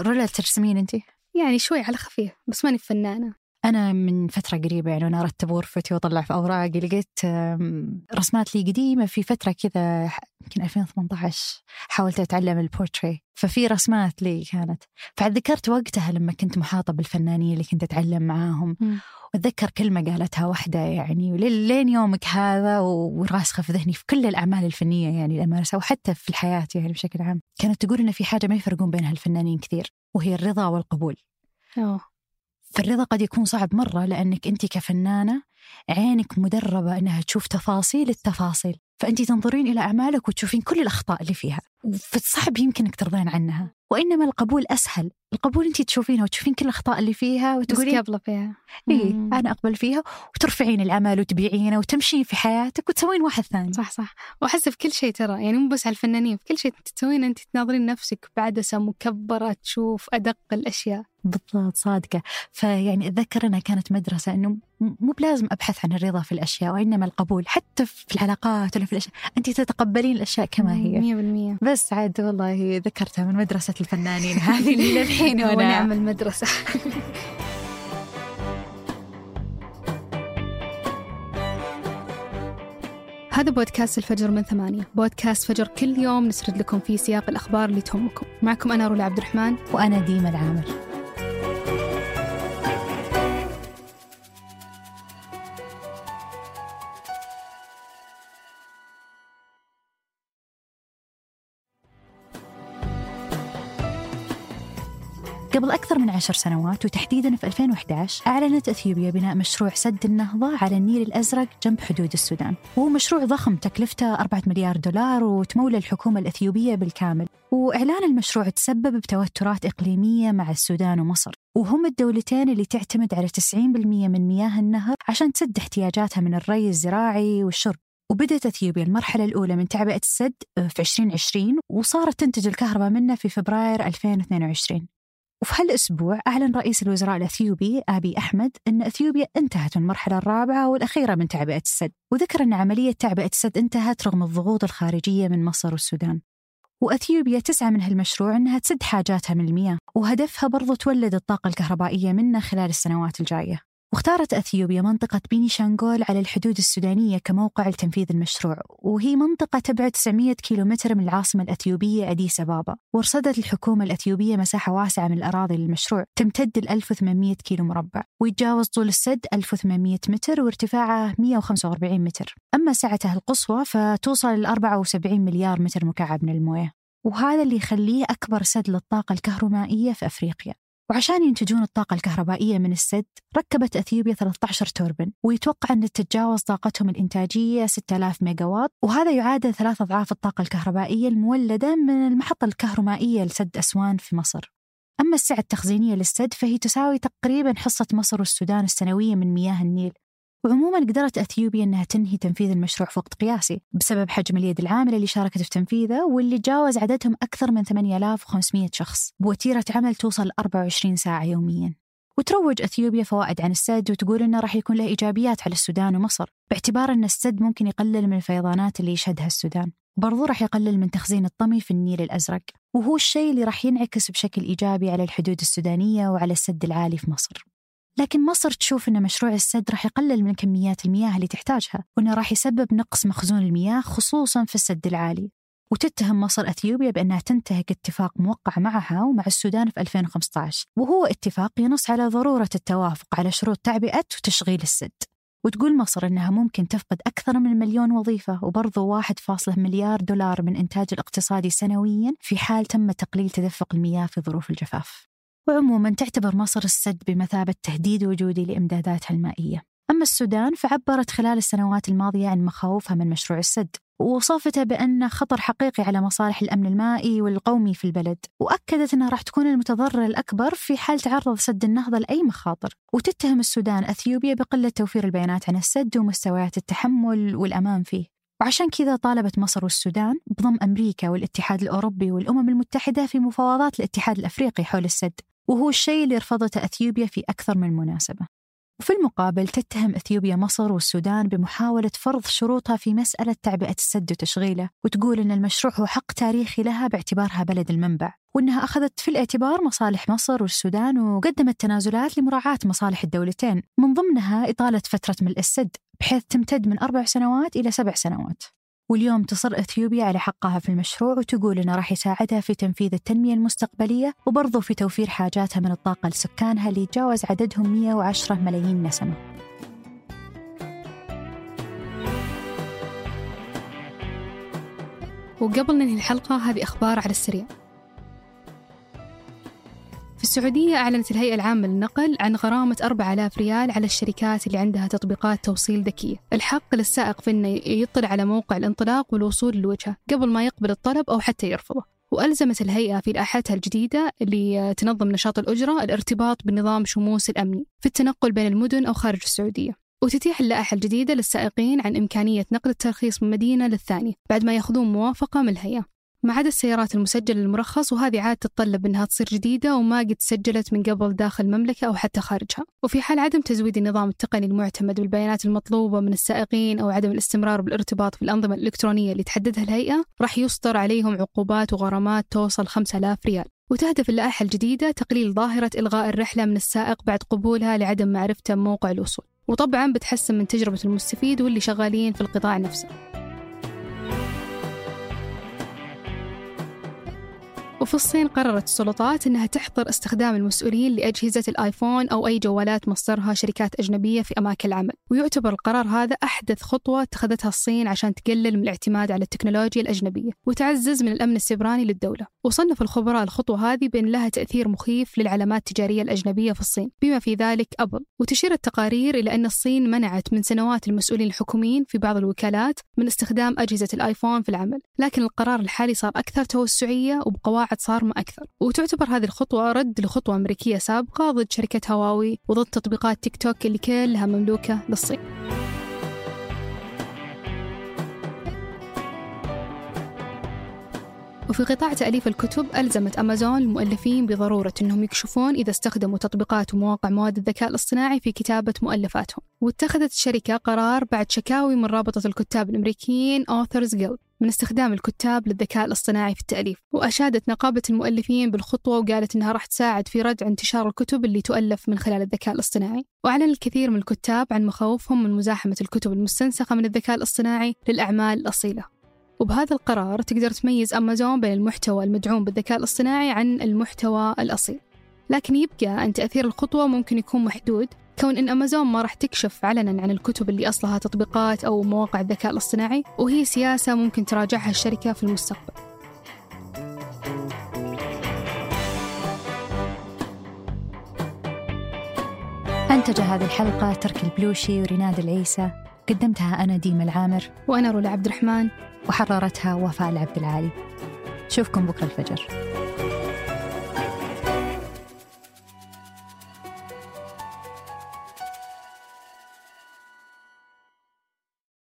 رولا ترسمين أنت؟ يعني شوي على خفيف بس ماني فنانة أنا من فترة قريبة يعني وأنا أرتب غرفتي وأطلع في أوراقي لقيت رسمات لي قديمة في فترة كذا يمكن 2018 حاولت أتعلم البورتري. ففي رسمات لي كانت. فذكرت وقتها لما كنت محاطة بالفنانين اللي كنت أتعلم معاهم. وأتذكر كلمة قالتها واحدة يعني لين يومك هذا؟ وراسخة في ذهني في كل الأعمال الفنية يعني اللي أمارسها وحتى في الحياة يعني بشكل عام. كانت تقول إن في حاجة ما يفرقون بينها الفنانين كثير وهي الرضا والقبول. أوه. فالرضا قد يكون صعب مرة لأنك أنت كفنانة عينك مدربة أنها تشوف تفاصيل التفاصيل فأنت تنظرين إلى أعمالك وتشوفين كل الأخطاء اللي فيها فصعب يمكنك ترضين عنها. وإنما القبول أسهل. القبول أنت تشوفينها وتشوفين كل الأخطاء اللي فيها وتقولين قابلة فيها إيه مم. أنا أقبل فيها وترفعين العمل وتبيعينه وتمشين في حياتك وتسوين واحد ثاني. صح صح. وأحس في كل شيء ترى يعني مو بس على الفنانين في كل شيء تسوين أنت تناظرين نفسك بعدسة مكبرة تشوف أدق الأشياء. بالضبط صادقة. فيعني أتذكر أنها كانت مدرسة أنه م- مو بلازم أبحث عن الرضا في الأشياء وإنما القبول حتى في العلاقات ولا في الأشياء. أنت تتقبلين الأشياء كما هي. بس عاد والله ذكرتها من مدرسة الفنانين هذه اللي للحين وأنا ونعم المدرسة. هذا بودكاست الفجر من ثمانية. بودكاست فجر كل يوم نسرد لكم فيه سياق الأخبار اللي تهمكم. معكم أنا رولا عبد الرحمن وأنا ديما العامر. قبل أكثر من عشر سنوات وتحديدا في 2011 أعلنت أثيوبيا بناء مشروع سد النهضة على النيل الأزرق جنب حدود السودان. وهو مشروع ضخم تكلفته 4 مليار دولار وتموله الحكومة الأثيوبية بالكامل. وإعلان المشروع تسبب بتوترات إقليمية مع السودان ومصر. وهم الدولتين اللي تعتمد على 90% من مياه النهر عشان تسد احتياجاتها من الري الزراعي والشرب. وبدأت أثيوبيا المرحلة الأولى من تعبئة السد في 2020 وصارت تنتج الكهرباء منه في فبراير 2022 وفي هالأسبوع أعلن رئيس الوزراء الأثيوبي آبي أحمد أن أثيوبيا انتهت من المرحلة الرابعة والأخيرة من تعبئة السد وذكر أن عملية تعبئة السد انتهت رغم الضغوط الخارجية من مصر والسودان. وأثيوبيا تسعى من هالمشروع أنها تسد حاجاتها من المياه وهدفها برضو تولد الطاقة الكهربائية منه خلال السنوات الجاية. واختارت أثيوبيا منطقة بيني شانغول على الحدود السودانية كموقع لتنفيذ المشروع وهي منطقة تبعد 900 كيلومتر من العاصمة الأثيوبية أديس أبابا. وارصدت الحكومة الأثيوبية مساحة واسعة من الأراضي للمشروع تمتد ل 1800 كيلو مربع ويتجاوز طول السد 1800 متر وارتفاعه 145 متر. أما سعته القصوى فتوصل ل 74 مليار متر مكعب من الموية. وهذا اللي يخليه أكبر سد للطاقة الكهرومائية في أفريقيا. وعشان ينتجون الطاقة الكهربائية من السد ركبت أثيوبيا 13 توربن ويتوقع أن تتجاوز طاقتهم الإنتاجية 6000 ميجا واط وهذا يعادل ثلاث أضعاف الطاقة الكهربائية المولدة من المحطة الكهرومائية لسد أسوان في مصر. أما السعة التخزينية للسد فهي تساوي تقريبا حصة مصر والسودان السنوية من مياه النيل. وعموما قدرت أثيوبيا أنها تنهي تنفيذ المشروع في وقت قياسي بسبب حجم اليد العاملة اللي شاركت في تنفيذه واللي تجاوز عددهم أكثر من 8500 شخص. بوتيرة عمل توصل 24 ساعة يوميا. وتروج أثيوبيا فوائد عن السد وتقول أنه راح يكون له إيجابيات على السودان ومصر باعتبار أن السد ممكن يقلل من الفيضانات اللي يشهدها السودان. برضو راح يقلل من تخزين الطمي في النيل الأزرق. وهو الشيء اللي راح ينعكس بشكل إيجابي على الحدود السودانية وعلى السد العالي في مصر. لكن مصر تشوف أن مشروع السد راح يقلل من كميات المياه اللي تحتاجها وأنه راح يسبب نقص مخزون المياه خصوصا في السد العالي. وتتهم مصر أثيوبيا بأنها تنتهك اتفاق موقع معها ومع السودان في 2015 وهو اتفاق ينص على ضرورة التوافق على شروط تعبئة وتشغيل السد. وتقول مصر أنها ممكن تفقد أكثر من مليون وظيفة وبرضو 1.1 مليار دولار من إنتاج الاقتصادي سنويا في حال تم تقليل تدفق المياه في ظروف الجفاف. وعموما تعتبر مصر السد بمثابة تهديد وجودي لإمداداتها المائية. أما السودان فعبرت خلال السنوات الماضية عن مخاوفها من مشروع السد ووصفته بأنه خطر حقيقي على مصالح الأمن المائي والقومي في البلد وأكدت أنها راح تكون المتضرر الأكبر في حال تعرض سد النهضة لأي مخاطر. وتتهم السودان أثيوبيا بقلة توفير البيانات عن السد ومستويات التحمل والأمان فيه. وعشان كذا طالبت مصر والسودان بضم أمريكا والاتحاد الأوروبي والأمم المتحدة في مفاوضات الاتحاد الأفريقي حول السد. وهو الشيء اللي رفضته أثيوبيا في أكثر من مناسبة وفي المقابل تتهم إثيوبيا مصر والسودان بمحاولة فرض شروطها في مسألة تعبئة السد وتشغيله، وتقول إن المشروع هو حق تاريخي لها باعتبارها بلد المنبع، وإنها أخذت في الاعتبار مصالح مصر والسودان وقدمت تنازلات لمراعاة مصالح الدولتين، من ضمنها إطالة فترة ملء السد بحيث تمتد من أربع سنوات إلى سبع سنوات. واليوم تصر إثيوبيا على حقها في المشروع وتقول إنه راح يساعدها في تنفيذ التنمية المستقبلية وبرضه في توفير حاجاتها من الطاقة لسكانها اللي يتجاوز عددهم 110 ملايين نسمة. وقبل ننهي الحلقة هذه أخبار على السريع السعودية أعلنت الهيئة العامة للنقل عن غرامة 4000 ريال على الشركات اللي عندها تطبيقات توصيل ذكية الحق للسائق في أنه يطلع على موقع الانطلاق والوصول للوجهة قبل ما يقبل الطلب أو حتى يرفضه. وألزمت الهيئة في لائحتها الجديدة اللي تنظم نشاط الأجرة الارتباط بنظام شموس الأمني في التنقل بين المدن أو خارج السعودية. وتتيح اللائحة الجديدة للسائقين عن إمكانية نقل الترخيص من مدينة للثانية بعد ما يأخذون موافقة من الهيئة. ما عدا السيارات المسجلة للمرخص وهذه عاد تتطلب أنها تصير جديدة وما قد سجلت من قبل داخل المملكة أو حتى خارجها. وفي حال عدم تزويد النظام التقني المعتمد بالبيانات المطلوبة من السائقين أو عدم الاستمرار بالارتباط في الأنظمة الإلكترونية اللي تحددها الهيئة راح يصدر عليهم عقوبات وغرامات توصل 5000 ريال. وتهدف اللائحة الجديدة تقليل ظاهرة إلغاء الرحلة من السائق بعد قبولها لعدم معرفته بموقع الوصول. وطبعا بتحسن من تجربة المستفيد واللي شغالين في القطاع نفسه. وفي الصين قررت السلطات أنها تحظر استخدام المسؤولين لأجهزة الآيفون أو أي جوالات مصدرها شركات أجنبية في أماكن العمل. ويعتبر القرار هذا أحدث خطوة اتخذتها الصين عشان تقلل من الاعتماد على التكنولوجيا الأجنبية وتعزز من الأمن السيبراني للدولة. وصنف الخبراء الخطوة هذه بأن لها تأثير مخيف للعلامات التجارية الأجنبية في الصين. بما في ذلك أبل. وتشير التقارير إلى أن الصين منعت من سنوات المسؤولين الحكوميين في بعض الوكالات من استخدام أجهزة الآيفون في العمل. لكن القرار الحالي صار أكثر توسعية وبقواعد بعد صارمة أكثر. وتعتبر هذه الخطوة رد لخطوة أمريكية سابقة ضد شركة هواوي وضد تطبيقات تيك توك اللي كلها مملوكة للصين. وفي قطاع تأليف الكتب ألزمت أمازون المؤلفين بضرورة أنهم يكشفون إذا استخدموا تطبيقات ومواقع مواد الذكاء الاصطناعي في كتابة مؤلفاتهم. واتخذت الشركة قرار بعد شكاوي من رابطة الكتاب الأمريكيين Authors Guild. من استخدام الكتاب للذكاء الاصطناعي في التأليف وأشادت نقابة المؤلفين بالخطوة وقالت أنها راح تساعد في ردع انتشار الكتب اللي تؤلف من خلال الذكاء الاصطناعي. وأعلن الكثير من الكتاب عن مخاوفهم من مزاحمة الكتب المستنسخة من الذكاء الاصطناعي للأعمال الأصيلة. وبهذا القرار تقدر تميز أمازون بين المحتوى المدعوم بالذكاء الاصطناعي عن المحتوى الأصيل. لكن يبقى أن تأثير الخطوة ممكن يكون محدود كون إن أمازون ما راح تكشف علنا عن الكتب اللي أصلها تطبيقات أو مواقع الذكاء الاصطناعي وهي سياسة ممكن تراجعها الشركة في المستقبل. أنتج هذه الحلقة ترك البلوشي وريناد العيسى. قدمتها أنا ديما العامر. وأنا رولا عبد الرحمن. وحررتها وفاء العبد العالي. نشوفكم بكرة الفجر.